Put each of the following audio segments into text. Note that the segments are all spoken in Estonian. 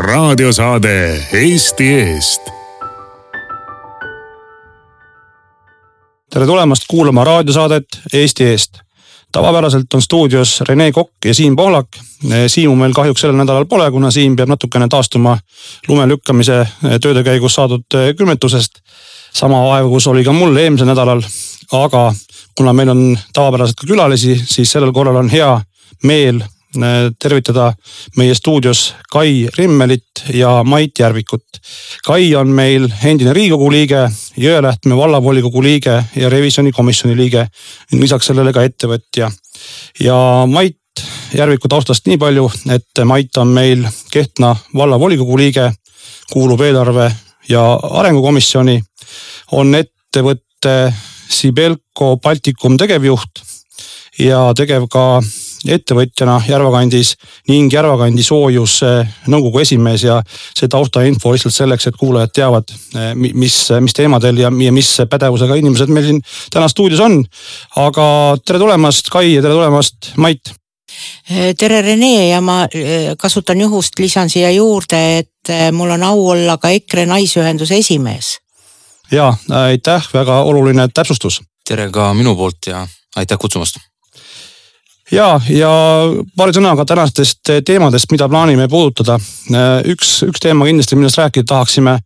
raadiosaade Eesti Eest. tere tulemast kuulama raadiosaadet Eesti Eest. tavapäraselt on stuudios Rene Kokk ja Siim Pohlak. Siimu meil kahjuks sellel nädalal pole, kuna Siim peab natukene taastuma lume lükkamise tööde käigus saadud külmetusest. sama vaevus oli ka mul eelmisel nädalal, aga kuna meil on tavapäraselt ka külalisi, siis sellel korral on hea meel tervitada meie stuudios Kai Rimmelit ja Mait Järvikut. Kai on meil endine riigikogu liige, Jõelähtme vallavolikogu liige ja revisjonikomisjoni liige. lisaks sellele ka ettevõtja. ja Mait Järviku taustast nii palju, et Mait on meil Kehtna vallavolikogu liige, kuulub eelarve ja arengukomisjoni, on ettevõtte Sibelco Baltikum tegevjuht ja tegev ka ettevõtjana Järvakandis ning Järvakandi soojusnõukogu esimees ja see taustainfo lihtsalt selleks, et kuulajad teavad, eh, mis, mis teemadel ja, ja mis pädevusega inimesed meil siin täna stuudios on. aga tere tulemast, Kai ja tere tulemast, Mait. Eh, tere, Rene ja ma eh, kasutan juhust, lisan siia juurde, et mul on au olla ka EKRE Naisühenduse esimees. ja aitäh, väga oluline täpsustus. tere ka minu poolt ja aitäh kutsumast ja, ja paari sõnaga tänastest teemadest, mida plaanime puudutada. üks, üks teema kindlasti, millest rääkida tahaksime,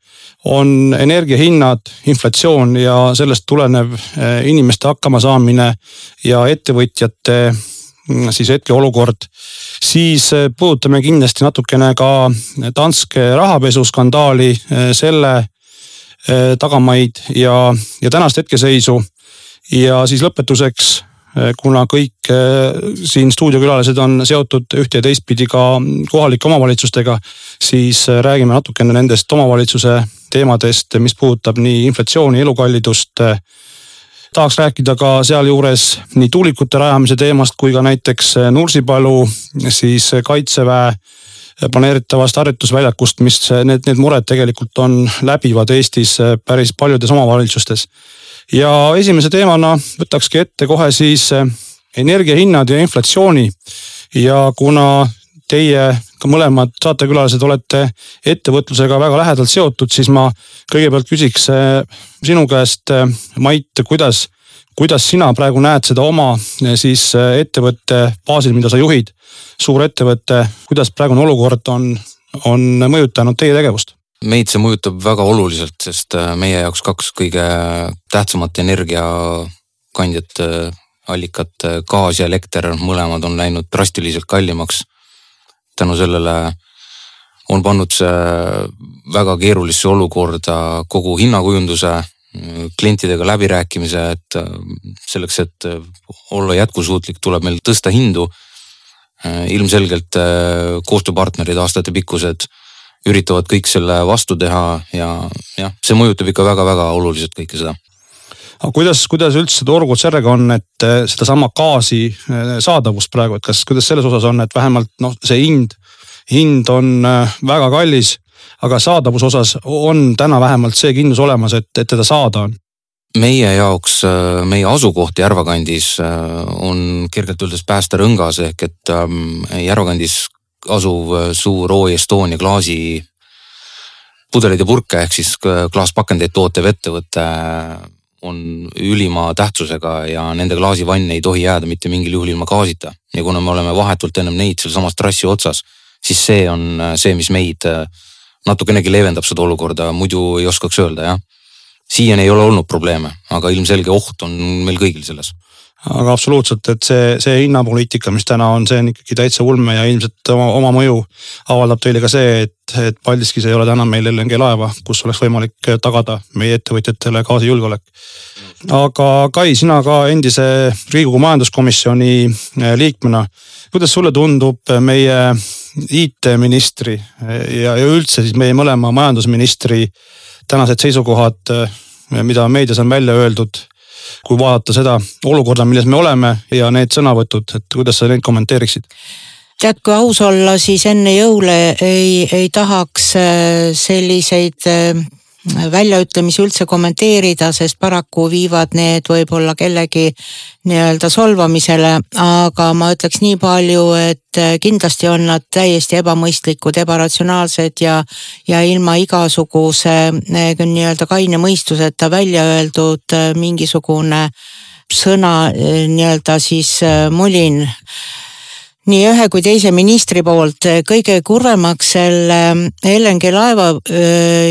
on energiahinnad, inflatsioon ja sellest tulenev eh, inimeste hakkamasaamine ja ettevõtjate mm, siis hetkeolukord. siis eh, puudutame kindlasti natukene ka Danske rahapesuskandaali, eh, selle tagamaid ja, ja tänast hetkeseisu. ja siis lõpetuseks kuna kõik eh, siin stuudiokülalised on seotud ühte ja teistpidi ka kohalike omavalitsustega, siis eh, räägime natukene nendest omavalitsuse teemadest, mis puudutab nii inflatsiooni, elukallidust. tahaks rääkida ka sealjuures nii tuulikute rajamise teemast kui ka näiteks Nursipalu siis kaitseväe planeeritavast harjutusväljakust, mis need, need mured tegelikult on läbivad Eestis päris paljudes omavalitsustes ja esimese teemana võtakski ette kohe siis eh, energiahinnad ja inflatsiooni. ja kuna teie ka mõlemad saatekülalised olete ettevõtlusega väga lähedalt seotud, siis ma kõigepealt küsiks eh, sinu käest, eh, Mait, kuidas, kuidas sina praegu näed seda oma siis ettevõtte baasil, mida sa juhid, suur ettevõte, kuidas praegune olukord on, on mõjutanud teie tegevust? Meid see mõjutab väga oluliselt, sest äh, meie jaoks kaks kõige tähtsamat energiakandjat äh, allikat, äh, gaas ja elekter, mõlemad on läinud drastiliselt kallimaks. tänu sellele on pannud see väga keerulisse olukorda kogu hinnakujunduse, klientidega läbirääkimise, et selleks, et olla jätkusuutlik, tuleb meil tõsta hindu. ilmselgelt koostööpartnerid aastatepikkused üritavad kõik selle vastu teha ja jah, see mõjutab ikka väga-väga oluliselt kõike seda aga kuidas, kuidas üldse turgud sellega on, et eh, sedasama gaasi eh, saadavust praegu, et kas, kuidas selles osas on, et vähemalt noh, see hind, hind on eh, väga kallis, aga saadavuse osas on täna vähemalt see kindlus olemas, et, et teda saada on? meie jaoks, meie asukoht Järvakandis on kergelt öeldes päästerõngas ehk et ehm, Järvakandis asuv äh, suur O Estonia klaasi pudeleid ja purke ehk siis äh, klaaspakendeid tootev ettevõte äh, on ülima tähtsusega ja nende klaasivanne ei tohi jääda mitte mingil juhul ilma gaasita. ja kuna me oleme vahetult ennem neid sealsamas trassi otsas, siis see on see, mis meid natukenegi leevendab seda olukorda, muidu ei oskaks öelda jah. siiani ei ole olnud probleeme, aga ilmselge oht on meil kõigil selles aga absoluutselt, et see, see hinnapoliitika, mis täna on, see on ikkagi täitsa ulme ja ilmselt oma, oma mõju avaldab teile ka see, et, et Paldiskis ei ole täna meil LNG laeva, kus oleks võimalik tagada meie ettevõtjatele gaasijulgeolek. aga Kai, sina ka endise Riigikogu majanduskomisjoni eh, liikmena, kuidas sulle tundub meie IT-ministri ja, ja üldse siis meie mõlema majandusministri tänased seisukohad, eh, mida meedias on välja öeldud kui vaadata seda olukorda, milles me oleme ja need sõnavõtud, et kuidas sa neid kommenteeriksid? tead, kui aus olla, siis enne jõule ei, ei tahaks äh, selliseid äh, väljaütlemisi üldse kommenteerida, sest paraku viivad need võib-olla kellegi nii-öelda solvamisele, aga ma ütleks nii palju, et kindlasti on nad täiesti ebamõistlikud, ebaratsionaalsed ja, ja ilma igasuguse nii-öelda kaine mõistuseta välja öeldud mingisugune sõna nii-öelda siis mulin nii ühe kui teise ministri poolt. kõige kurvemaks selle LNG laeva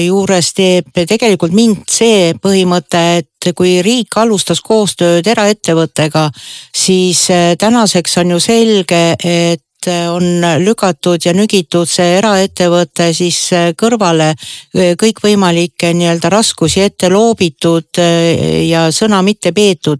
juures teeb tegelikult mind see põhimõte, et kui riik alustas koostööd eraettevõttega, siis tänaseks on ju selge, et on lükatud ja nügitud see eraettevõte siis kõrvale, kõikvõimalikke nii-öelda raskusi ette loobitud ja sõna mitte peetud.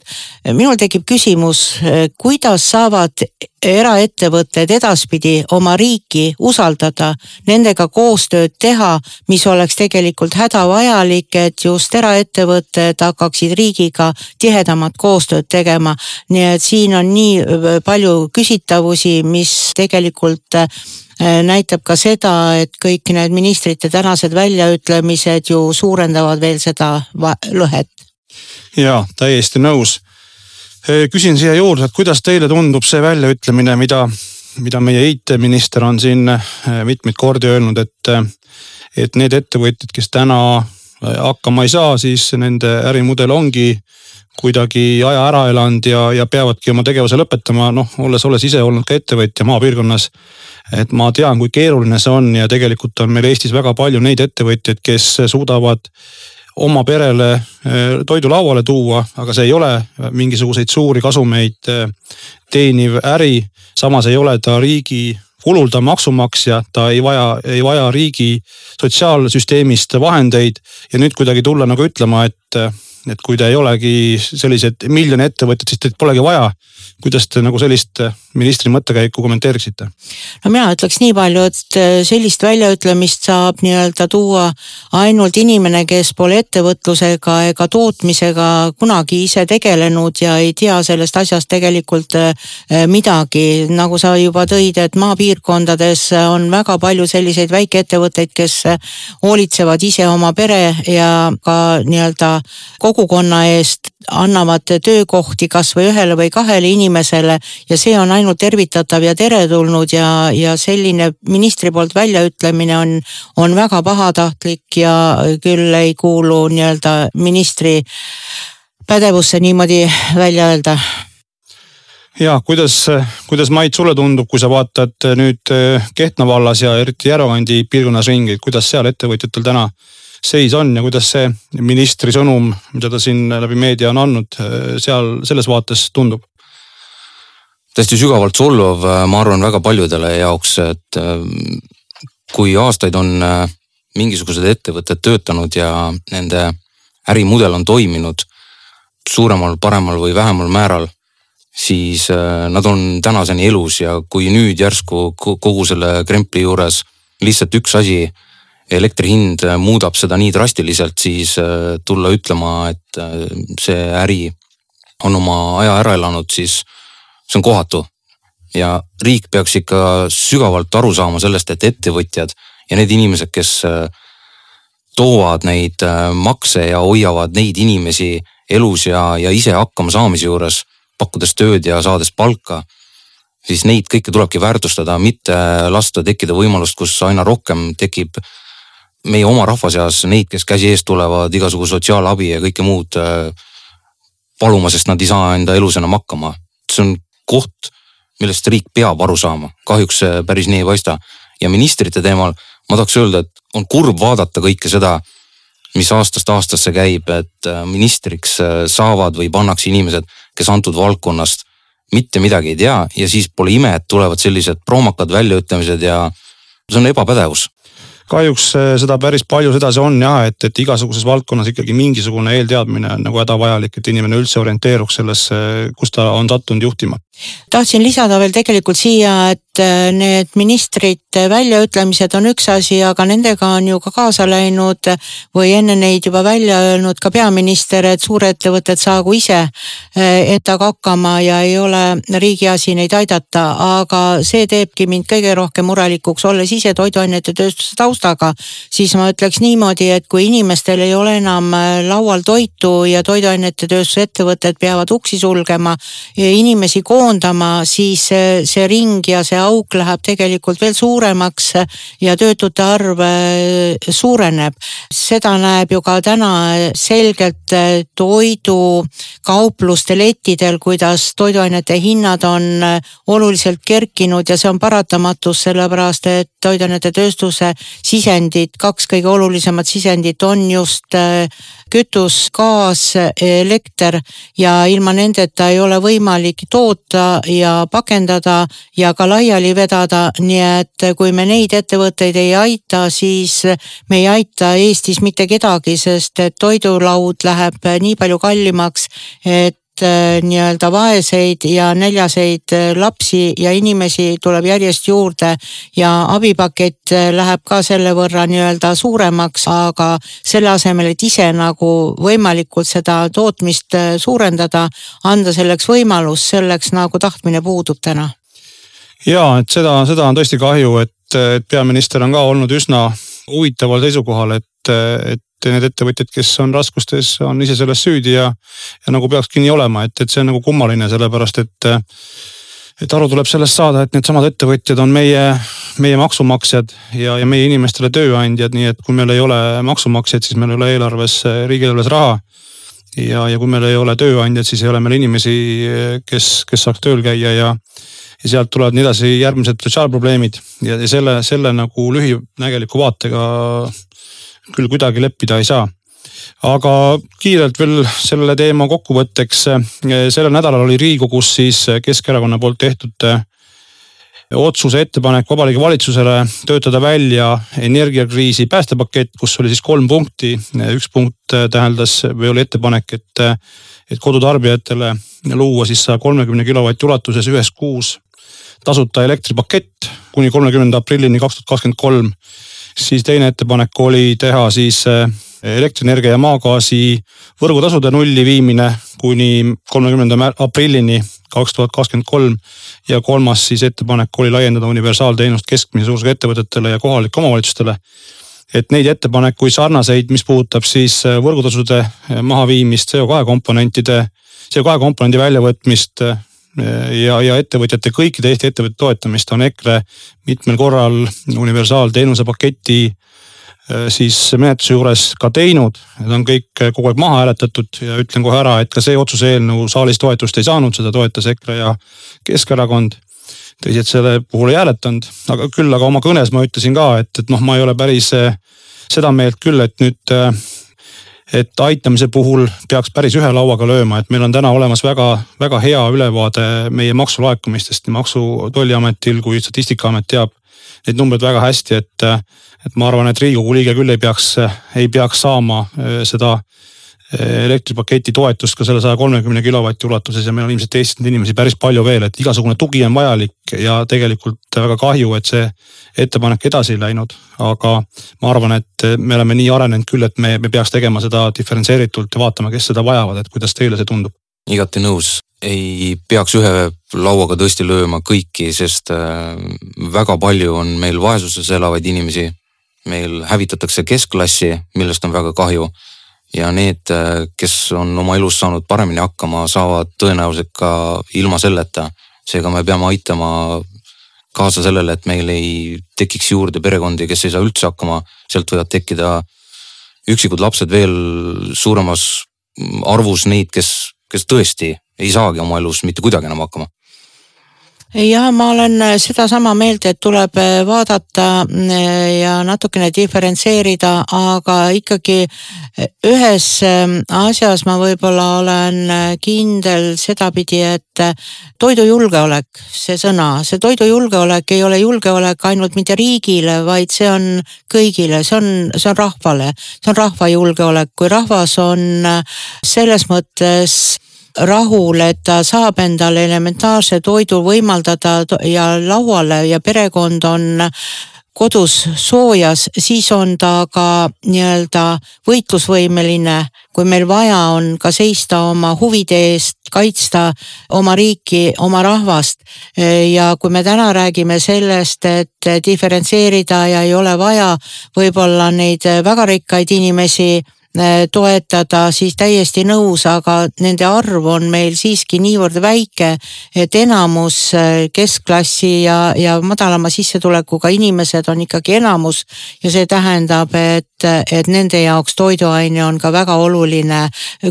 minul tekib küsimus, kuidas saavad eraettevõtted edaspidi oma riiki usaldada, nendega koostööd teha, mis oleks tegelikult hädavajalik, et just eraettevõtted hakkaksid riigiga tihedamat koostööd tegema. nii et siin on nii äh, palju küsitavusi, mis tegelikult äh, näitab ka seda, et kõik need ministrite tänased väljaütlemised ju suurendavad veel seda lõhet. ja täiesti nõus küsin siia juurde, et kuidas teile tundub see väljaütlemine, mida, mida meie IT-minister on siin mitmeid kordi öelnud, et, et need ettevõtjad, kes täna hakkama ei saa, siis nende ärimudel ongi kuidagi aja ära elanud ja, ja peavadki oma tegevuse lõpetama, noh, olles, olles ise olnud ka ettevõtja maapiirkonnas. et ma tean, kui keeruline see on ja tegelikult on meil Eestis väga palju neid ettevõtjaid, kes suudavad oma perele eh, toidu lauale tuua, aga see ei ole mingisuguseid suuri kasumeid eh, teeniv äri. samas ei ole ta riigi kulul, ta on maksumaksja, ta ei vaja, ei vaja riigi sotsiaalsüsteemist vahendeid ja nüüd kuidagi tulla nagu ütlema, et, et kui te ei olegi sellised miljoni ettevõtjad, siis teid polegi vaja kuidas te nagu sellist äh, ministri mõttekäiku kommenteeriksite? no mina ütleks nii palju, et äh, sellist väljaütlemist saab nii-öelda tuua ainult inimene, kes pole ettevõtlusega ega tootmisega kunagi ise tegelenud ja ei tea sellest asjast tegelikult äh, midagi. nagu sa juba tõid, et maapiirkondades on väga palju selliseid väikeettevõtteid, kes hoolitsevad ise oma pere ja ka nii-öelda kogukonna eest annavad töökohti kasvõi ühele või kahele inimesele ja see on ainult tervitatav ja teretulnud ja, ja selline ministri poolt väljaütlemine on, on väga pahatahtlik ja küll ei kuulu nii-öelda ministri pädevusse niimoodi välja öelda. Ja kuidas, kuidas Mait sulle tundub, kui sa vaatad nüüd Kehtna vallas ja eriti Järvakandi piirkonnas ringi, kuidas seal ettevõtjatel täna seis on ja kuidas see ministri sõnum, mida ta siin läbi meedia on andnud, seal selles vaates tundub? täiesti sügavalt solvav, ma arvan, väga paljudele jaoks, et äh, kui aastaid on äh, mingisugused ettevõtted töötanud ja nende ärimudel on toiminud suuremal, paremal või vähemal määral, siis äh, nad on tänaseni elus ja kui nüüd järsku kogu selle krempli juures lihtsalt üks asi elektri hind äh, muudab seda nii drastiliselt, siis äh, tulla ütlema, et äh, see äri on oma aja ära elanud, siis see on kohatu. ja riik peaks ikka sügavalt aru saama sellest, et ettevõtjad ja need inimesed, kes toovad neid makse ja hoiavad neid inimesi elus ja, ja ise hakkama saamise juures, pakkudes tööd ja saades palka siis neid kõiki tulebki väärtustada, mitte lasta tekkida võimalust, kus aina rohkem tekib meie oma rahva seas neid, kes käsi ees tulevad igasugu sotsiaalabi ja kõike muud äh, paluma, sest nad ei saa enda elus enam hakkama. see on koht, millest riik peab aru saama, kahjuks see päris nii ei paista. ja ministrite teemal ma tahaks öelda, et on kurb vaadata kõike seda, mis aastast aastasse käib, et äh, ministriks äh, saavad või pannakse inimesed, kes antud valdkonnast mitte midagi ei tea ja siis pole ime, et tulevad sellised proomakad väljaütlemised ja see on ebapädevus kahjuks eh, seda päris palju sedasi on jah, et, et igasuguses valdkonnas ikkagi mingisugune eelteadmine on nagu hädavajalik, et inimene üldse orienteeruks sellesse, kus ta on sattunud juhtima. Tahtsin lisada veel tegelikult siia, et äh, need ministrite väljaütlemised on üks asi, aga nendega on ju ka kaasa läinud või enne neid juba välja öelnud ka peaminister, et suurettevõtted saagu ise äh, endaga hakkama ja ei ole riigi asi neid aidata, aga see teebki mind kõige rohkem murelikuks, olles ise toiduainete tööstuse taustaga, siis ma ütleks niimoodi, et kui inimestel ei ole enam äh, laual toitu ja toiduainete tööstuse ettevõtted peavad uksi sulgema, inimesi koondama, siis see ring ja see auk läheb tegelikult veel suuremaks ja töötute arv äh, suureneb. seda näeb ju ka täna selgelt äh, toidukaupluste lettidel, kuidas toiduainete hinnad on äh, oluliselt kerkinud ja see on paratamatus, sellepärast et toiduainete tööstuse sisendid, kaks kõige olulisemat sisendit on just kütus, gaas, elekter ja ilma nendeta ei ole võimalik toota ja pakendada ja ka laiali vedada, nii et kui me neid ettevõtteid ei aita, siis me ei aita Eestis mitte kedagi, sest et toidulaud läheb nii palju kallimaks, et nii-öelda vaeseid ja näljaseid äh, lapsi ja inimesi tuleb järjest juurde ja abipakett äh, läheb ka selle võrra nii-öelda suuremaks, aga selle asemel, et ise nagu võimalikult seda tootmist suurendada, anda selleks võimalus, selleks nagu tahtmine puudub täna. ja et seda, seda on tõesti kahju, et, et peaminister on ka olnud üsna huvitaval seisukohal, et, et need ettevõtjad, kes on raskustes, on ise selles süüdi ja, ja nagu peakski nii olema, et, et see on nagu kummaline, sellepärast et et aru tuleb sellest saada, et needsamad ettevõtjad on meie, meie maksumaksjad ja, ja meie inimestele tööandjad, nii et kui meil ei ole maksumaksjaid, siis meil ei ole eelarves, riigieelarves raha. ja, ja kui meil ei ole tööandjad, siis ei ole meil inimesi, kes, kes saaks tööl käia ja ja sealt tulevad nii edasi järgmised sotsiaalprobleemid ja, ja selle, selle nagu lühinägeliku vaatega küll kuidagi leppida ei saa aga kiirelt veel selle teema kokkuvõtteks. sellel nädalal oli Riigikogus siis Keskerakonna poolt tehtud eh, otsuse ettepanek Vabariigi Valitsusele töötada välja energiakriisi päästepakett, kus oli siis kolm punkti. üks punkt tähendas või oli ettepanek, et, et kodutarbijatele luua siis saja kolmekümne kilovati ulatuses ühes kuus tasuta elektripakett kuni kolmekümnenda aprillini kaks tuhat kakskümmend kolm siis teine ettepanek oli teha siis eh, elektrienergia ja maagaasi võrgutasude nulli viimine kuni kolmekümnenda aprillini kaks tuhat kakskümmend kolm. ja kolmas siis ettepanek oli laiendada universaalteenust keskmise suurusega ettevõtetele ja kohalikele omavalitsustele. et neid ettepanekuid sarnaseid, mis puudutab siis eh, võrgutasude eh, mahaviimist, CO2 komponentide, CO2 komponendi väljavõtmist ja, ja ettevõtjate, kõikide Eesti ettevõtete toetamist on EKRE mitmel korral universaalteenuse paketi äh, siis menetluse juures ka teinud. Need on kõik kogu aeg maha hääletatud ja ütlen kohe ära, et ka see otsuse eelnõu saalis toetust ei saanud, seda toetas EKRE ja Keskerakond. teised selle puhul ei hääletanud, aga küll aga oma kõnes ma ütlesin ka, et, et noh, ma ei ole päris äh, seda meelt küll, et nüüd äh, et aitamise puhul peaks päris ühe lauaga lööma, et meil on täna olemas väga-väga hea ülevaade meie maksulaekumistest nii Maksu- Tolliametil kui Statistikaamet teab neid numbreid väga hästi, et, et ma arvan, et riigikogu liige küll ei peaks, ei peaks saama äh, seda elektripaketi toetust ka selle saja kolmekümne kilovati ulatuses ja meil on ilmselt Eestis neid inimesi päris palju veel, et igasugune tugi on vajalik ja tegelikult väga kahju, et see ettepanek edasi ei läinud. aga ma arvan, et me oleme nii arenenud küll, et me, me peaks tegema seda diferentseeritult ja vaatama, kes seda vajavad, et kuidas teile see tundub? igati nõus, ei peaks ühe lauaga tõesti lööma kõiki, sest äh, väga palju on meil vaesuses elavaid inimesi. meil hävitatakse keskklassi, millest on väga kahju ja need, kes on oma elus saanud paremini hakkama, saavad tõenäoliselt ka ilma selleta. seega me peame aitama kaasa sellele, et meil ei tekiks juurde perekondi, kes ei saa üldse hakkama, sealt võivad tekkida üksikud lapsed veel suuremas arvus neid, kes, kes tõesti ei saagi oma elus mitte kuidagi enam hakkama ja ma olen äh, sedasama meelt, et tuleb äh, vaadata äh, ja natukene diferentseerida, aga ikkagi ühes asjas ma võib-olla olen kindel sedapidi, et toidujulgeolek, see sõna, see toidujulgeolek ei ole julgeolek ainult mitte riigile, vaid see on kõigile, see on, see on rahvale, see on rahva julgeolek, kui rahvas on selles mõttes rahul, et ta saab endale elementaarse toidu võimaldada ja lauale ja perekond on kodus soojas, siis on ta ka nii-öelda võitlusvõimeline, kui meil vaja on ka seista oma huvide eest, kaitsta oma riiki, oma rahvast. ja kui me täna räägime sellest, et diferentseerida ja ei ole vaja võib-olla neid väga rikkaid inimesi toetada, siis täiesti nõus, aga nende arv on meil siiski niivõrd väike, et enamus äh, keskklassi ja, ja madalama sissetulekuga inimesed on ikkagi enamus ja see tähendab, et, et nende jaoks toiduaine on ka väga oluline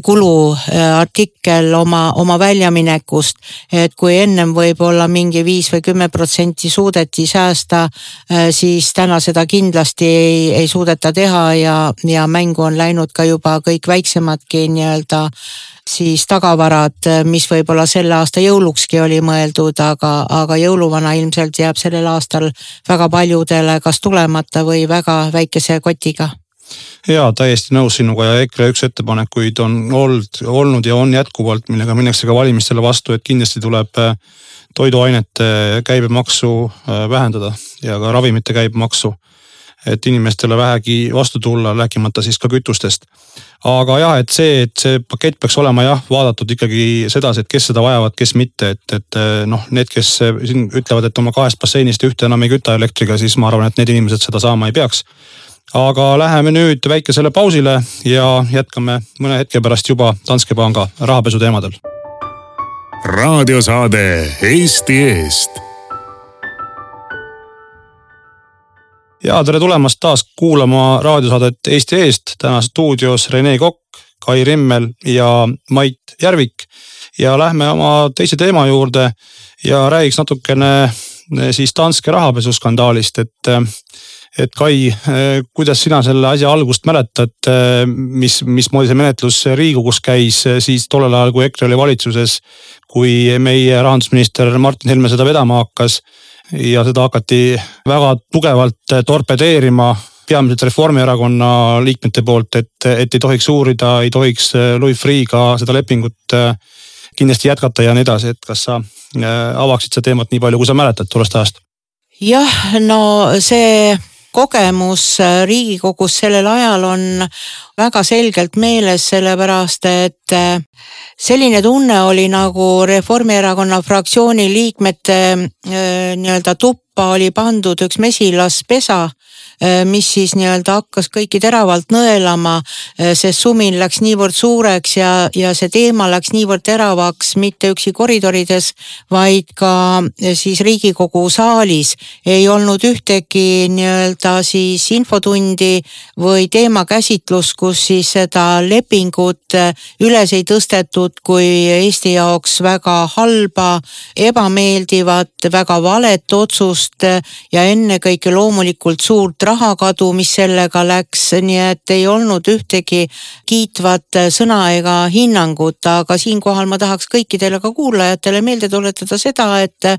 kuluartikkel oma, oma väljaminekust. et kui ennem võib-olla mingi viis või kümme protsenti suudeti säästa, äh, siis täna seda kindlasti ei, ei suudeta teha ja, ja mängu on läinud ka juba kõik väiksemadki nii-öelda siis tagavarad, mis võib-olla selle aasta jõulukski oli mõeldud, aga, aga jõuluvana ilmselt jääb sellel aastal väga paljudele kas tulemata või väga väikese kotiga. Ja täiesti nõus sinuga ja EKRE üks ettepanekuid on olnud, olnud ja on jätkuvalt, millega minnakse ka valimistele vastu, et kindlasti tuleb äh, toiduainete käibemaksu äh, vähendada ja ka ravimite käibemaksu et inimestele vähegi vastu tulla, rääkimata siis ka kütustest. aga jah, et see, et see pakett peaks olema jah, vaadatud ikkagi sedasi, et kes seda vajavad, kes mitte, et, et noh, need, kes siin ütlevad, et oma kahest basseinist ühte enam ei küta elektriga, siis ma arvan, et need inimesed seda saama ei peaks. aga läheme nüüd väikesele pausile ja jätkame mõne hetke pärast juba Danske Panga rahapesu teemadel. raadiosaade Eesti Eest ja tere tulemast taas kuulama raadiosaadet Eesti Eest. täna stuudios Rene Kokk, Kai Rimmel ja Mait Järvik. ja lähme oma teise teema juurde ja räägiks natukene eh, siis Danske rahapesuskandaalist, et eh, et Kai, eh, kuidas sina selle asja algust mäletad, mis, mismoodi see menetlus Riigikogus käis siis tollel ajal, kui EKRE oli valitsuses, kui meie rahandusminister Martin Helme seda vedama hakkas ja seda hakati väga tugevalt torpedeerima peamiselt Reformierakonna liikmete poolt, et, et ei tohiks uurida, ei tohiks äh, Louis Freeh'ga seda lepingut äh, kindlasti jätkata ja nii edasi, et kas sa avaksid seda teemat nii palju, kui sa mäletad tollest ajast? jah, no see kogemus Riigikogus sellel ajal on väga selgelt meeles, sellepärast et selline tunne oli nagu Reformierakonna fraktsiooni liikmete nii-öelda tuppa oli pandud üks mesilaspesa. Äh, mis siis nii-öelda hakkas kõiki teravalt nõelama, äh, sest sumin läks niivõrd suureks ja, ja see teema läks niivõrd teravaks mitte üksi koridorides, vaid ka äh, siis Riigikogu saalis. ei olnud ühtegi nii-öelda siis infotundi või teemakäsitlust, kus siis seda lepingut üles ei tõstetud kui Eesti jaoks väga halba, ebameeldivat, väga valet otsust ja ennekõike loomulikult suurt rahakadu, mis sellega läks, nii et ei olnud ühtegi kiitvat sõna ega hinnangut, aga siinkohal ma tahaks kõikidele ka kuulajatele meelde tuletada seda, et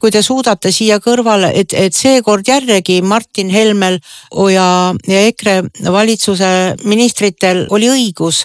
kui te suudate siia kõrvale, et, et seekord jällegi Martin Helmel ja, ja EKRE valitsuse ministritel oli õigus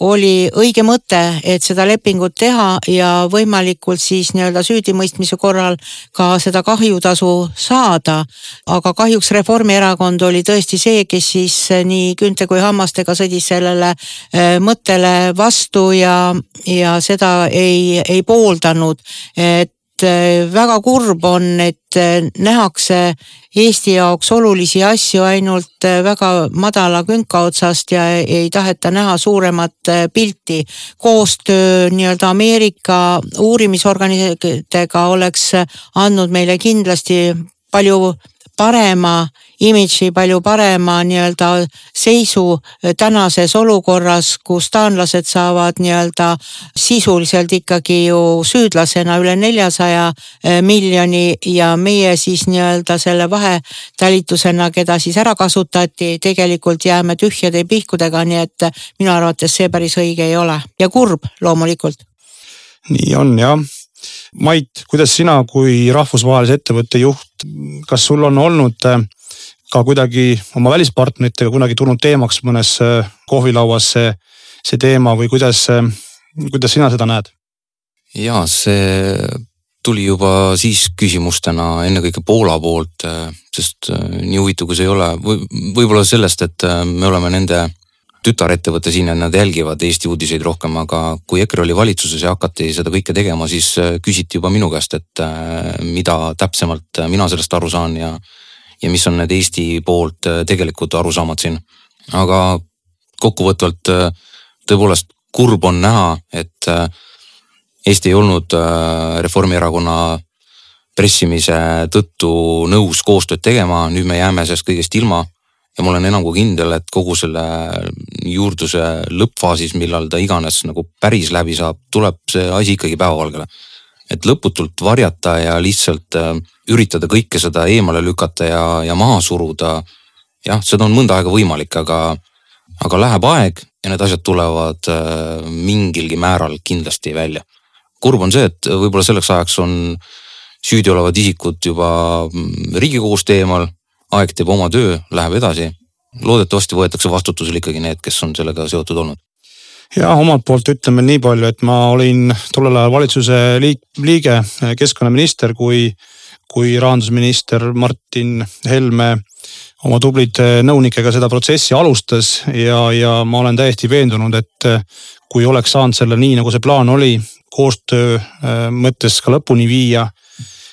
oli õige mõte, et seda lepingut teha ja võimalikult siis nii-öelda süüdimõistmise korral ka seda kahjutasu saada. aga kahjuks Reformierakond oli tõesti see, kes siis nii küünte kui hammastega sõdis sellele eh, mõttele vastu ja, ja seda ei, ei pooldanud. et väga kurb on, et eh, nähakse Eesti jaoks olulisi asju ainult eh, väga madala künka otsast ja ei taheta näha suuremat pilti. koostöö nii-öelda Ameerika uurimisorganitega oleks andnud meile kindlasti palju parema imidži, palju parema nii-öelda seisu tänases olukorras, kus taanlased saavad nii-öelda sisuliselt ikkagi ju süüdlasena üle neljasaja eh, miljoni ja meie siis nii-öelda selle vahetalitusena, keda siis ära kasutati, tegelikult jääme tühjade pihkudega, nii et minu arvates see päris õige ei ole ja kurb loomulikult. nii on jah Mait, kuidas sina kui rahvusvahelise ettevõtte juht, kas sul on olnud ka kuidagi oma välispartneritega kunagi tulnud teemaks mõnes äh, kohvilauas see, see teema või kuidas, äh, kuidas sina seda näed? ja see tuli juba siis küsimustena ennekõike Poola poolt, sest nii huvitav kui see ei ole või võib-olla sellest, et me oleme nende tütarettevõte siin ja nad jälgivad Eesti uudiseid rohkem, aga kui EKRE oli valitsuses ja hakati seda kõike tegema, siis küsiti juba minu käest, et mida täpsemalt mina sellest aru saan ja ja mis on need Eesti poolt äh, tegelikud arusaamad siin. aga kokkuvõtvalt äh, tõepoolest kurb on näha, et äh, Eesti ei olnud Reformierakonna pressimise tõttu nõus koostööd tegema, nüüd me jääme sellest kõigest ilma. ja ma olen enam kui kindel, et kogu selle juurdluse lõppfaasis, millal ta iganes nagu päris läbi saab, tuleb see asi ikkagi päevavalgele et lõputult varjata ja lihtsalt äh, üritada kõike seda eemale lükata ja, ja maha suruda. jah, seda on mõnda aega võimalik, aga, aga läheb aeg ja need asjad tulevad äh, mingilgi määral kindlasti välja. kurb on see, et võib-olla selleks ajaks on süüdi olevad isikud juba mm, riigikogust eemal, aeg teeb oma töö, läheb edasi. loodetavasti võetakse vastutusele ikkagi need, kes on sellega seotud olnud ja omalt poolt ütleme nii palju, et ma olin tollel ajal valitsuse liige, keskkonnaminister, kui, kui rahandusminister Martin Helme oma tublide nõunikega seda protsessi alustas ja, ja ma olen täiesti veendunud, et kui oleks saanud selle nii, nagu see plaan oli, koostöö mõttes ka lõpuni viia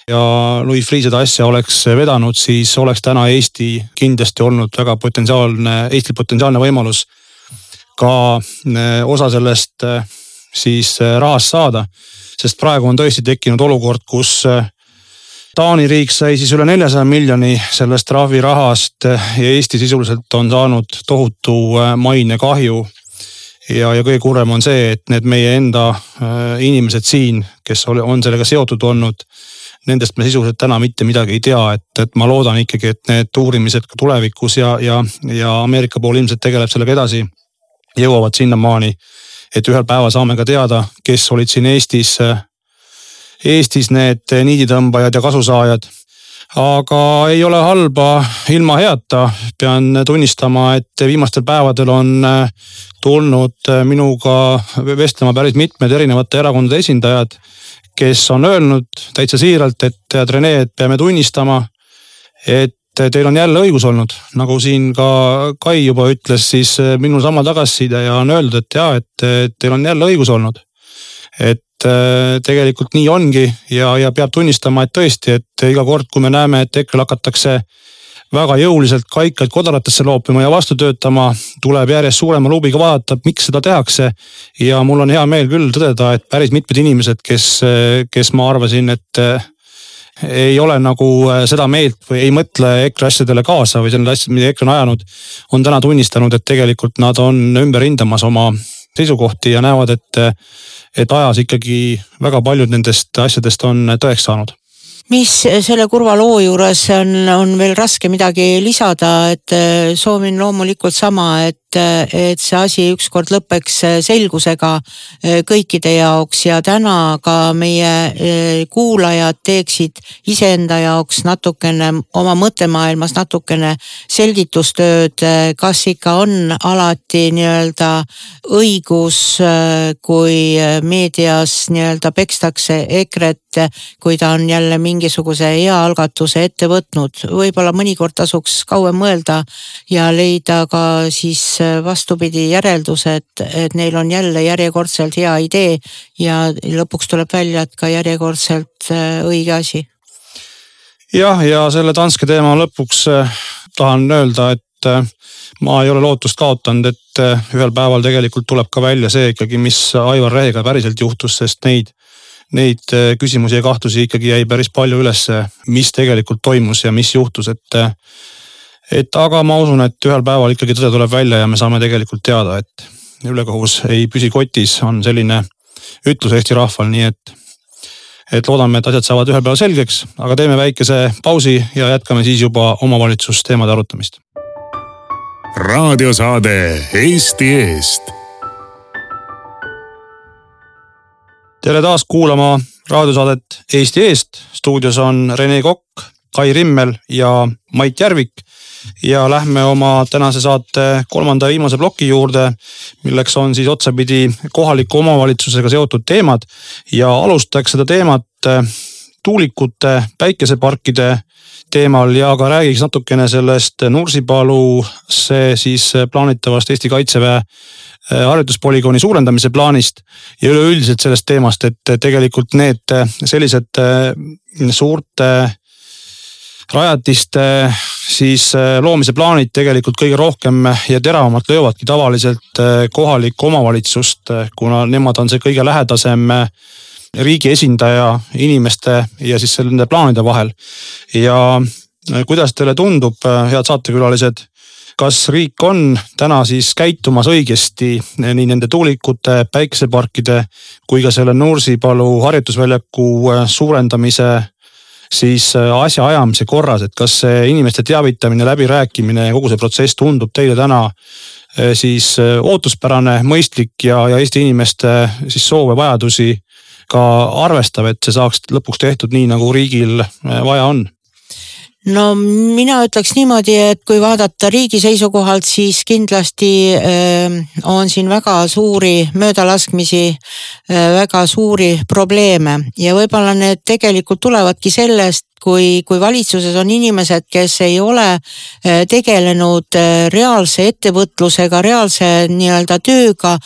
ja Louis Freeh seda asja oleks vedanud, siis oleks täna Eesti kindlasti olnud väga potentsiaalne, Eestil potentsiaalne võimalus ka eh, osa sellest eh, siis eh, rahast saada. sest praegu on tõesti tekkinud olukord, kus Taani riik sai siis üle neljasaja miljoni sellest trahvirahast ja Eesti sisuliselt on saanud tohutu mainekahju. ja, ja kõige kurvem on see, et need meie enda inimesed siin, kes on sellega seotud olnud, nendest me sisuliselt täna mitte midagi ei tea, et, et ma loodan ikkagi, et need uurimised ka tulevikus ja, ja, ja Ameerika pool ilmselt tegeleb sellega edasi jõuavad sinnamaani, et ühel päeval saame ka teada, kes olid siin Eestis, Eestis need niiditõmbajad ja kasusaajad. aga ei ole halba ilma heata, pean tunnistama, et viimastel päevadel on tulnud minuga vestlema päris mitmed erinevate erakondade esindajad, kes on öelnud täitsa siiralt, et tead Rene, et peame tunnistama, et teil on jälle õigus olnud, nagu siin ka Kai juba ütles, siis eh, minul sama tagasiside ja on öeldud, et ja, et teil on jälle õigus olnud. et eh, tegelikult nii ongi ja, ja peab tunnistama, et tõesti, et iga kord, kui me näeme, et EKRE-l hakatakse väga jõuliselt kaikaid kodaratesse loopima ja vastu töötama, tuleb järjest suurema luubiga vaadata, miks seda tehakse. ja mul on hea meel küll tõdeda, et päris mitmed inimesed, kes, kes ma arvasin, et ei ole nagu äh, seda meelt või ei mõtle EKRE asjadele kaasa või selle asjad, mida EKRE on ajanud. on täna tunnistanud, et tegelikult nad on ümber hindamas oma seisukohti ja näevad, et, et ajas ikkagi väga paljud nendest asjadest on tõeks saanud mis selle kurva loo juures on, on veel raske midagi lisada, et soovin loomulikult sama, et et, et see asi ükskord lõpeks selgusega eh, kõikide jaoks. Ja täna ka meie eh, kuulajad teeksid iseenda jaoks natukene oma mõttemaailmas natukene selgitustööd, kas ikka on alati nii-öelda õigus, kui meedias nii-öelda pekstakse EKRE-t, kui ta on jälle mingisuguse hea algatuse ette võtnud, võib-olla mõnikord tasuks kauem mõelda ja leida ka siis vastupidi järeldus, et, et neil on jälle järjekordselt hea idee ja lõpuks tuleb välja, et ka järjekordselt äh, õige asi. jah, ja selle Danske teema lõpuks äh, tahan öelda, et äh, ma ei ole lootust kaotanud, et ühel päeval tegelikult tuleb ka välja see ikkagi, mis Aivar Rehega päriselt juhtus, sest neid neid küsimusi ja kahtlusi ikkagi jäi päris palju ülesse, mis tegelikult toimus ja mis juhtus, et et aga ma usun, et ühel päeval ikkagi tõde tuleb välja ja me saame tegelikult teada, et ülekohus ei püsi kotis, on selline ütlus Eesti rahval, nii et, et loodame, et asjad saavad ühel päeval selgeks, aga teeme väikese pausi ja jätkame siis juba omavalitsusteemade arutamist. raadiosaade Eesti Eest. tere taas kuulama raadiosaadet Eesti Eest. stuudios on Rene Kokk, Kai Rimmel ja Mait Järvik ja lähme oma tänase saate kolmanda ja viimase ploki juurde, milleks on siis otsapidi kohaliku omavalitsusega seotud teemad. Ja alustaks seda teemat äh, tuulikute, päikeseparkide teemal ja ka räägiks natukene sellest Nursipalusse siis plaanitavast Eesti Kaitseväe äh, harjutuspolügooni suurendamise plaanist ja üleüldiselt sellest teemast, et tegelikult need sellised äh, suurte rajatiste siis äh, loomise plaanid tegelikult kõige rohkem ja teravamalt löövadki tavaliselt kohalikku omavalitsust, kuna nemad on see kõige lähedasem riigi esindaja inimeste ja siis nende plaanide vahel. ja äh, kuidas teile tundub, äh, head saatekülalised, kas riik on täna siis käitumas õigesti äh, nii nende tuulikute, päikeseparkide kui ka selle Nursipalu harjutusväljaku suurendamise siis asjaajamise korras, et kas see inimeste teavitamine, läbirääkimine ja kogu see protsess tundub teile täna siis ootuspärane, mõistlik ja, ja Eesti inimeste siis soove, vajadusi ka arvestav, et see saaks lõpuks tehtud nii, nagu riigil äh, vaja on? No mina ütleks niimoodi, et kui vaadata riigi seisukohalt, siis kindlasti äh, on siin väga suuri möödalaskmisi äh,, väga suuri probleeme. Ja võib-olla need tegelikult tulevadki sellest, kui, kui valitsuses on inimesed, kes ei ole äh, tegelenud äh, reaalse ettevõtlusega, reaalse nii-öelda tööga,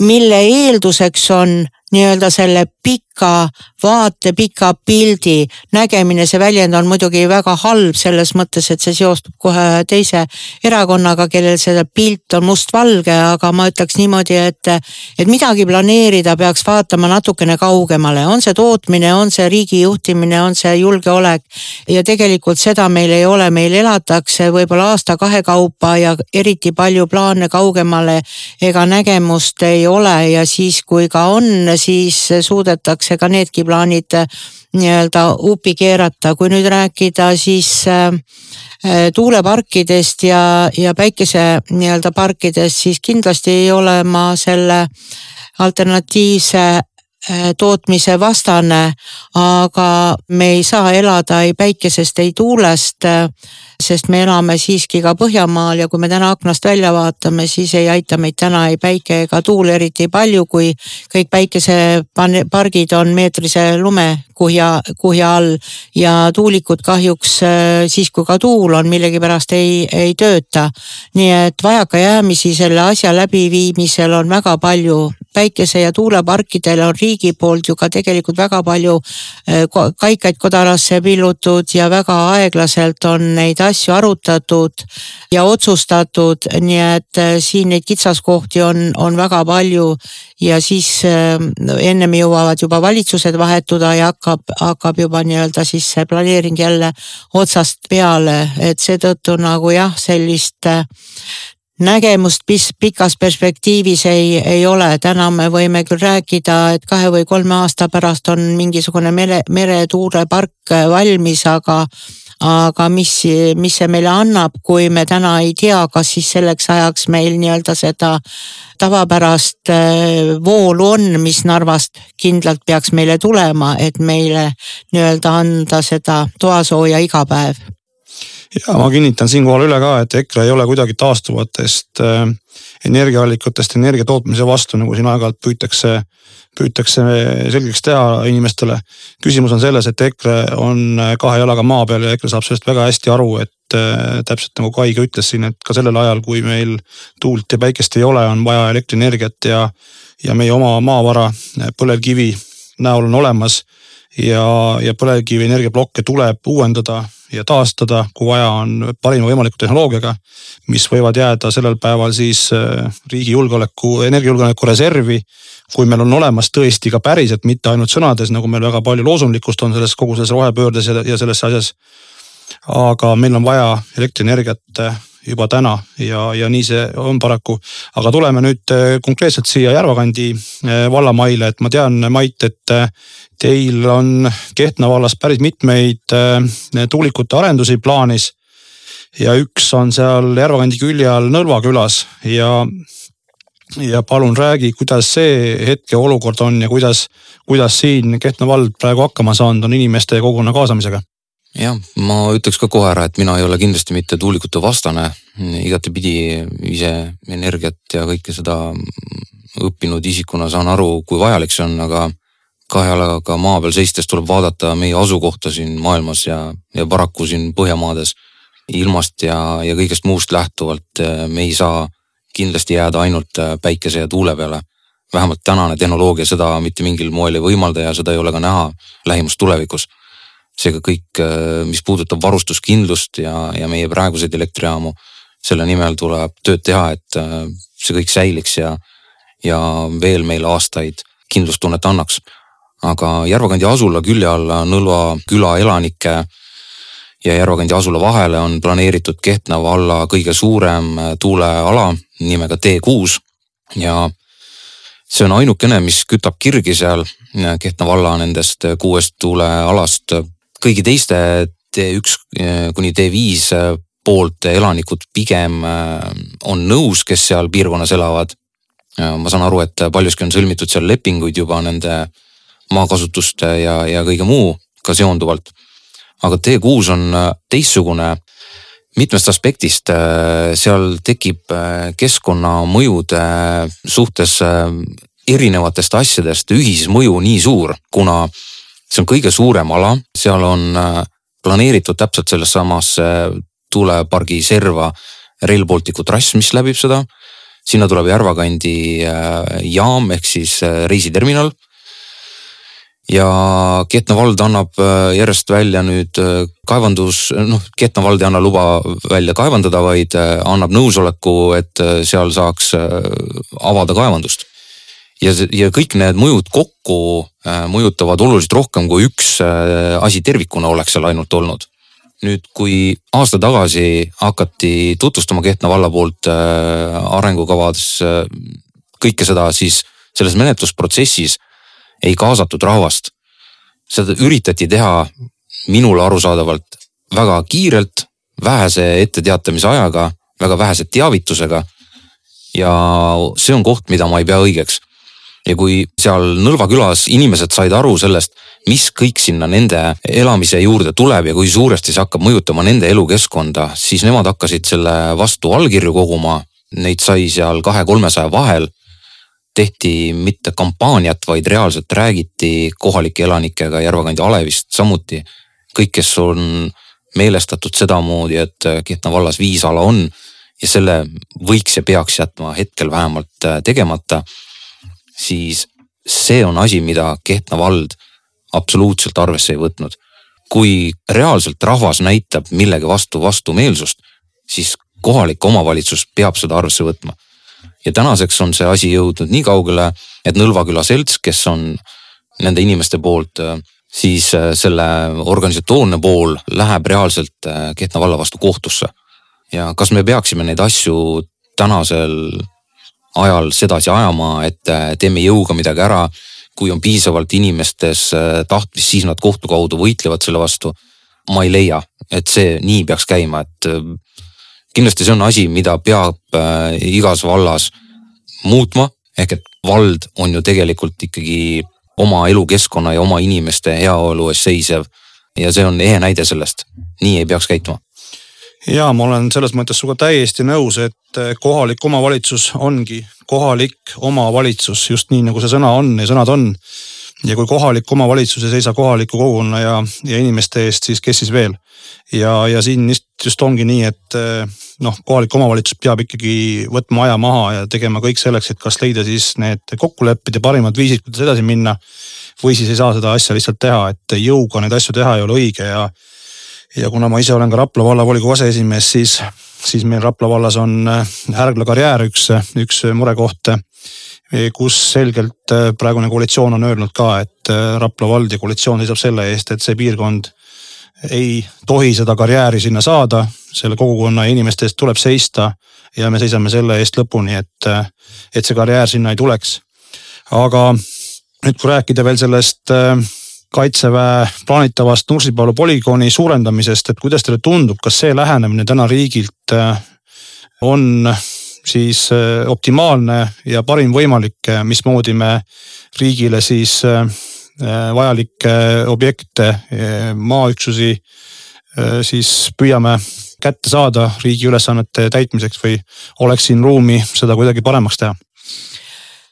mille eelduseks on nii-öelda selle pika vaate, pika pildi. Nägemine, see väljend on muidugi väga halb selles mõttes, et see seostub kohe teise erakonnaga, kellel see pilt on mustvalge, aga ma ütleks niimoodi, et, et midagi planeerida peaks vaatama natukene kaugemale, on see tootmine, on see riigi juhtimine, on see julgeolek. ja tegelikult seda meil ei ole, meil elatakse võib-olla aasta-kahe kaupa ja eriti palju plaane kaugemale ega nägemust ei ole. Ja siis, kui ka on, siis suudetakse ka needki plaanid äh, nii-öelda uppi keerata, kui nüüd rääkida siis äh, äh, tuuleparkidest ja, ja päikese nii-öelda parkidest, siis kindlasti ei ole ma selle alternatiivse tootmise vastane, aga me ei saa elada ei päikesest, ei tuulest sest me elame siiski ka Põhjamaal ja kui me täna aknast välja vaatame, siis ei aita meid täna ei päike ega tuul eriti palju, kui kõik päikesepargid on meetrise lumekuhja, kuhja all ja tuulikud kahjuks äh, siis, kui ka tuul on, millegipärast ei, ei tööta. nii et vajakajäämisi selle asja läbiviimisel on väga palju päikese ja tuuleparkidel on riigi poolt ju ka tegelikult väga palju äh, kaikaid kodarasse pillutud ja väga aeglaselt on neid asju arutatud ja otsustatud, nii et äh, siin neid kitsaskohti on, on väga palju ja siis äh, ennem jõuavad juba valitsused vahetuda ja hakkab, hakkab juba nii-öelda siis see planeering jälle otsast peale, et seetõttu nagu jah, sellist nägemust pis, pikas perspektiivis ei, ei ole, täna me võime küll rääkida, et kahe või kolme aasta pärast on mingisugune mere, meretuulepark valmis, aga aga mis, mis see meile annab, kui me täna ei tea, kas siis selleks ajaks meil nii-öelda seda tavapärast äh, voolu on, mis Narvast kindlalt peaks meile tulema, et meile nii-öelda anda seda toasooja iga päev ja ma kinnitan siinkohal üle ka, et EKRE ei ole kuidagi taastuvatest äh, energiaallikatest energia tootmise vastu, nagu siin aeg-ajalt püütakse püütakse selgeks teha inimestele. küsimus on selles, et EKRE on kahe jalaga maa peal ja EKRE saab sellest väga hästi aru, et äh, täpselt nagu Kai ka ütles siin, et ka sellel ajal, kui meil tuult ja päikest ei ole, on vaja elektrienergiat ja, ja meie oma maavara põlevkivi näol on olemas. ja, ja põlevkivi energiaplokke tuleb uuendada ja taastada, kui vaja on parima võimaliku tehnoloogiaga, mis võivad jääda sellel päeval siis äh, riigi julgeoleku, energiajulgeoleku reservi kui meil on olemas tõesti ka päriselt, mitte ainult sõnades, nagu meil väga palju loosunglikkust on selles kogu selles rohepöördes ja, ja selles asjas. aga meil on vaja elektrienergiat äh, juba täna ja, ja nii see on paraku. aga tuleme nüüd äh, konkreetselt siia Järvakandi äh, vallamaile, et ma tean, Mait, et teil on Kehtna vallas päris mitmeid tuulikute arendusi plaanis. ja üks on seal Järvakandi külje all Nõlva külas ja ja palun räägi, kuidas see hetkeolukord on ja kuidas, kuidas siin Kehtna vald praegu hakkama saanud on inimeste ja kogukonna kaasamisega? Jah, ma ütleks ka kohe ära, et mina ei ole kindlasti mitte tuulikute vastane, igatepidi ise energiat ja kõike seda õppinud isikuna saan aru, kui vajalik see on, aga kahe jalaga maa peal seistes tuleb vaadata meie asukohta siin maailmas ja, ja paraku siin Põhjamaades ilmast ja, ja kõigest muust lähtuvalt eh, me ei saa kindlasti jääda ainult eh, päikese ja tuule peale. vähemalt tänane tehnoloogia seda mitte mingil moel ei võimalda ja seda ei ole ka näha lähimas tulevikus seega kõik, äh, mis puudutab varustuskindlust ja, ja meie praeguseid elektrijaamu, selle nimel tuleb tööd teha, et äh, see kõik säiliks ja, ja veel meile aastaid kindlustunnet annaks. aga Järvakandi asula külje alla Nõlva küla elanike ja Järvakandi asula vahele on planeeritud Kehtna valla kõige suurem äh, tuuleala nimega T6 ja see on ainukene, mis kütab kirgi seal Kehtna valla nendest kuuest tuulealast kõigi teiste T1 eh, kuni T5 eh, poolt elanikud pigem eh, on nõus, kes seal piirkonnas elavad. ma saan aru, et paljuski on sõlmitud seal lepinguid juba nende maakasutuste ja, ja kõige muuga seonduvalt. aga T6 on teistsugune mitmest aspektist, seal tekib keskkonnamõjude suhtes erinevatest asjadest ühismõju nii suur, kuna see on kõige suurem ala, seal on äh, planeeritud täpselt sellesse samasse äh, tuulepargi serva Rail Balticu trass, mis läbib seda. sinna tuleb Järvakandi äh, jaam ehk siis reisiterminal. ja Kehtna vald annab järjest välja nüüd kaevandus, noh Kehtna vald ei anna luba välja kaevandada, vaid annab nõusoleku, et seal saaks avada kaevandust ja, ja kõik need mõjud kokku äh, mõjutavad oluliselt rohkem, kui üks äh, asi tervikuna oleks seal ainult olnud. nüüd, kui aasta tagasi hakati tutvustama Kehtna valla poolt äh, arengukavades kõike seda, siis selles menetlusprotsessis ei kaasatud rahvast. seda üritati teha minule arusaadavalt väga kiirelt, vähese etteteatamise ajaga, väga vähese teavitusega. ja see on koht, mida ma ei pea õigeks ja kui seal Nõlva külas inimesed said aru sellest, mis kõik sinna nende elamise juurde tuleb ja kui suuresti see hakkab mõjutama nende elukeskkonda, siis nemad hakkasid selle vastu allkirju koguma. Neid sai seal kahe-kolmesaja vahel. tehti mitte kampaaniat, vaid reaalselt räägiti kohalike elanikega Järvakandi alevist samuti. kõik, kes on meelestatud sedamoodi, et Kehtna vallas viis ala on ja selle võiks ja peaks jätma hetkel vähemalt tegemata siis see on asi, mida Kehtna vald absoluutselt arvesse ei võtnud. kui reaalselt rahvas näitab millegi vastu vastumeelsust, siis kohalik omavalitsus peab seda arvesse võtma. ja tänaseks on see asi jõudnud nii kaugele, et Nõlva küla selts, kes on nende inimeste poolt siis äh, selle organisatoorne pool läheb reaalselt äh, Kehtna valla vastu kohtusse. ja kas me peaksime neid asju tänasel ajal sedasi ajama, et äh, teeme jõuga midagi ära. kui on piisavalt inimestes äh, tahtmist, siis nad kohtu kaudu võitlevad selle vastu. ma ei leia, et see nii peaks käima, et äh, kindlasti see on asi, mida peab igas vallas muutma, ehk et vald on ju tegelikult ikkagi oma elukeskkonna ja oma inimeste heaolu eest seisev. ja see on ehe näide sellest, nii ei peaks käituma ja ma olen selles mõttes sinuga täiesti nõus, et eh, kohalik omavalitsus ongi kohalik omavalitsus, just nii nagu see sõna on ja sõnad on. ja kui kohalik omavalitsus ei seisa kohaliku kogukonna ja, ja inimeste eest, siis kes siis veel. ja, ja siin just, just ongi nii, et eh, noh, kohalik omavalitsus peab ikkagi võtma aja maha ja tegema kõik selleks, et kas leida siis need kokkulepped ja parimad viisid, kuidas edasi minna. või siis ei saa seda asja lihtsalt teha, et jõuga neid asju teha ei ole õige ja ja kuna ma ise olen ka Rapla vallavolikogu aseesimees, siis, siis meil Rapla vallas on äh, Härgla karjäär üks, üks murekoht, kus selgelt äh, praegune koalitsioon on öelnud ka, et äh, Rapla vald ja koalitsioon seisab selle eest, et see piirkond ei tohi seda karjääri sinna saada, selle kogukonna ja inimeste eest tuleb seista ja me seisame selle eest lõpuni, et, et see karjäär sinna ei tuleks. aga nüüd, kui rääkida veel sellest äh, kaitseväe plaanitavast Nursipalu polügooni suurendamisest, et kuidas teile tundub, kas see lähenemine täna riigilt äh, on siis äh, optimaalne ja parim võimalik, äh, mismoodi me riigile siis vajalikke objekte, maaüksusi siis püüame kätte saada riigi ülesannete täitmiseks või oleks siin ruumi seda kuidagi paremaks teha?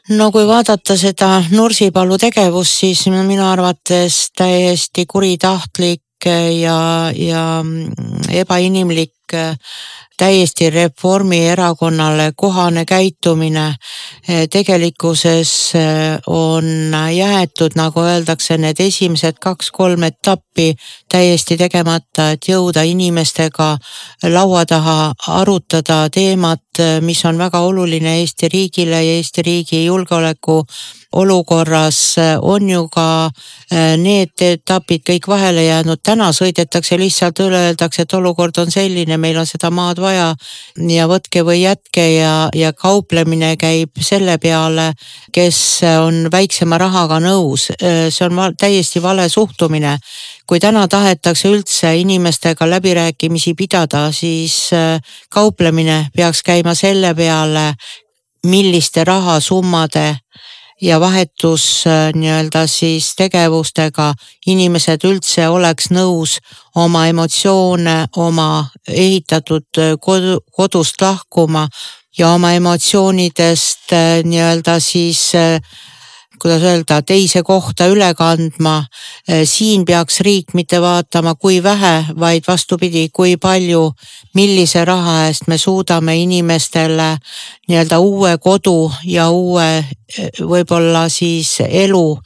No kui vaadata seda Nursipalu tegevust, siis minu arvates täiesti kuritahtlik ja, ja ebainimlik täiesti Reformierakonnale kohane käitumine. tegelikkuses eh, on jäetud, nagu öeldakse, need esimesed kaks-kolm etappi täiesti tegemata, et jõuda inimestega laua taha, arutada teemat, mis on väga oluline Eesti riigile ja Eesti riigi julgeoleku olukorras on ju ka eh, need etapid kõik vahele jäänud, täna sõidetakse lihtsalt üle, öeldakse, et olukord on selline, meil on seda maad vaja ja võtke või jätke ja, ja kauplemine käib selle peale, kes on väiksema rahaga nõus. Eh, see on täiesti vale suhtumine kui täna tahetakse üldse inimestega läbirääkimisi pidada, siis eh, kauplemine peaks käima selle peale, milliste rahasummade ja vahetus äh, nii-öelda siis tegevustega inimesed üldse oleks nõus oma emotsioone, oma ehitatud äh, kodu, kodust lahkuma ja oma emotsioonidest äh, nii-öelda siis kuidas öelda, teise kohta üle kandma. siin peaks riik mitte vaatama, kui vähe, vaid vastupidi, kui palju, millise raha eest me suudame inimestele nii-öelda uue kodu ja uue võib-olla siis elu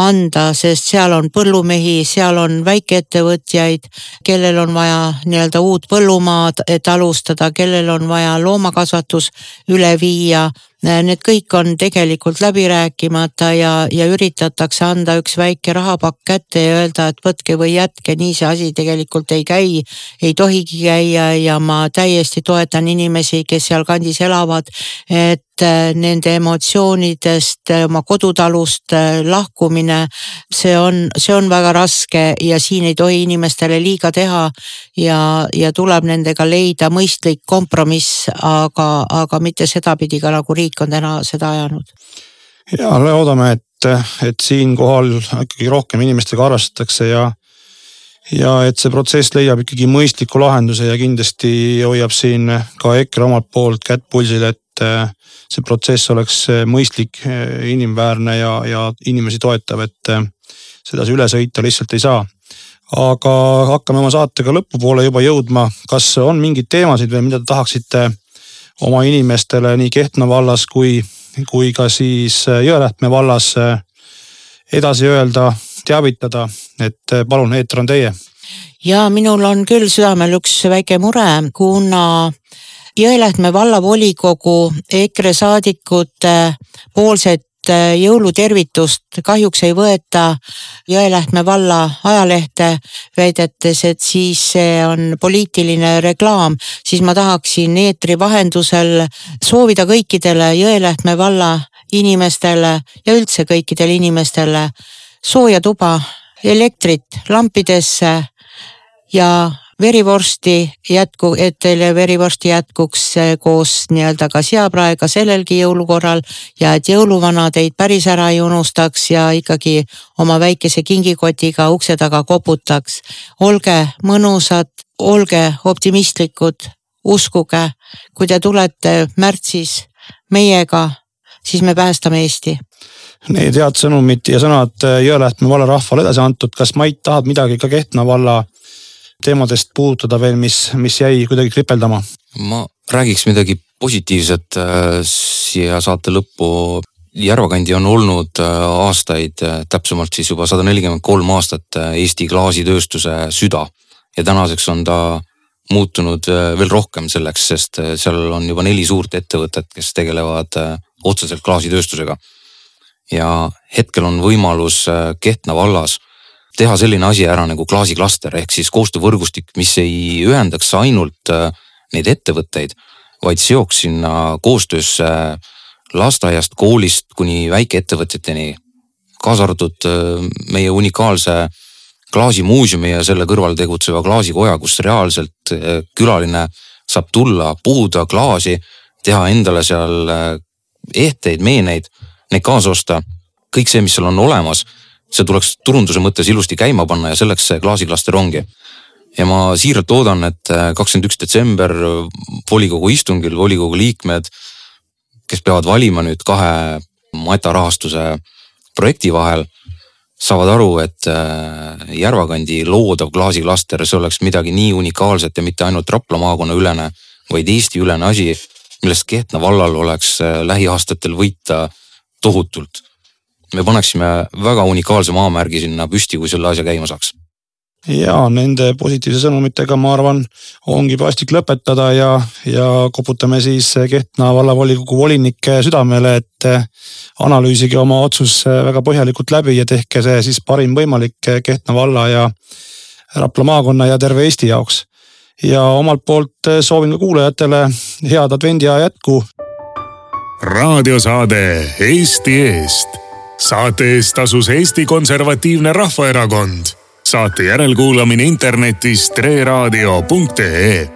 anda, sest seal on põllumehi, seal on väikeettevõtjaid, kellel on vaja nii-öelda uut põllumaad, et alustada, kellel on vaja loomakasvatus üle viia Need kõik on tegelikult läbi rääkimata ja, ja üritatakse anda üks väike rahapakk kätte ja öelda, et võtke või jätke, nii see asi tegelikult ei käi. ei tohigi käia ja ma täiesti toetan inimesi, kes sealkandis elavad, et nende emotsioonidest, äh, oma kodutalust äh, lahkumine, see on, see on väga raske ja siin ei tohi inimestele liiga teha. ja, ja tuleb nendega leida mõistlik kompromiss, aga, aga mitte sedapidi ka nagu riik on täna seda ajanud. ja loodame, et, et siinkohal ikkagi rohkem inimestega arvestatakse ja ja et see protsess leiab ikkagi mõistliku lahenduse ja kindlasti hoiab siin ka EKRE omalt poolt kätt pulsil, et see protsess oleks eh, mõistlik, eh, inimväärne ja, ja inimesi toetav, et sedasi üle sõita lihtsalt ei saa. aga hakkame oma saatega lõpupoole juba jõudma. kas on mingeid teemasid veel, mida te tahaksite oma inimestele nii Kehtna vallas kui, kui ka siis Jõelähtme vallas edasi öelda, teavitada, et palun, eeter on teie ja minul on küll südamel üks väike mure, kuna Jõelähtme vallavolikogu EKRE saadikute poolset äh, jõulutervitust kahjuks ei võeta Jõelähtme valla ajalehte, väidetes, et siis see on poliitiline reklaam, siis ma tahaksin eetri vahendusel soovida kõikidele Jõelähtme valla inimestele ja üldse kõikidele inimestele sooja tuba, elektrit lampidesse ja verivorsti jätku, et teile verivorsti jätkuks koos nii-öelda ka seapraega sellelgi jõulukorral ja et jõuluvana teid päris ära ei unustaks ja ikkagi oma väikese kingikotiga ukse taga koputaks. olge mõnusad, olge optimistlikud, uskuge, kui te tulete märtsis meiega, siis me päästame Eesti Need head sõnumid ja sõnad Jõelähtme valla rahvale edasi antud, kas Mait tahab midagi ka Kehtna valla teemadest puudutada veel, mis, mis jäi kuidagi kripeldama? ma räägiks midagi positiivset äh, siia saate lõppu. Järvakandi on olnud äh, aastaid, äh, täpsemalt siis juba sada nelikümmend kolm aastat Eesti klaasitööstuse süda ja tänaseks on ta muutunud veel rohkem selleks, sest seal on juba neli suurt ettevõtet, kes tegelevad otseselt klaasitööstusega. ja hetkel on võimalus Kehtna vallas teha selline asi ära nagu klaasiklaster ehk siis koostöövõrgustik, mis ei ühendaks ainult äh, neid ettevõtteid, vaid seoks sinna koostöösse lasteaiast, koolist kuni väikeettevõtjateni. kaasa arvatud äh, meie unikaalse klaasimuuseumi ja selle kõrval tegutseva klaasikoja, kus reaalselt äh, külaline saab tulla, puhuda klaasi, teha endale seal ehteid, meeneid, neid kaasa osta. kõik see, mis seal on olemas see tuleks turunduse mõttes ilusti käima panna ja selleks see klaasiklaster ongi. ja ma siiralt loodan, et kakskümmend üks detsember volikogu istungil volikogu liikmed, kes peavad valima nüüd kahe Mata rahastuse projekti vahel saavad aru, et äh, Järvakandi loodav klaasiklaster, see oleks midagi nii unikaalset ja mitte ainult Rapla maakonna ülene, vaid Eesti ülene asi, millest Kehtna vallal oleks äh, lähiaastatel võita tohutult. Me paneksime väga unikaalse maamärgi sinna püsti, kui selle asja käima saaks ja nende positiivse sõnumitega, ma arvan, ongi paslik lõpetada ja, ja koputame siis Kehtna vallavolikogu volinike südamele, et analüüsige oma otsus väga põhjalikult läbi ja tehke see siis parim võimalik Kehtna valla ja Rapla maakonna ja terve Eesti jaoks. ja omalt poolt soovin ka kuulajatele head advendiaja jätku. raadiosaade Eesti eest. Saate eest tasus Eesti Konservatiivne Rahvaerakond. Saate järelkuulamine internetis treraadio.ee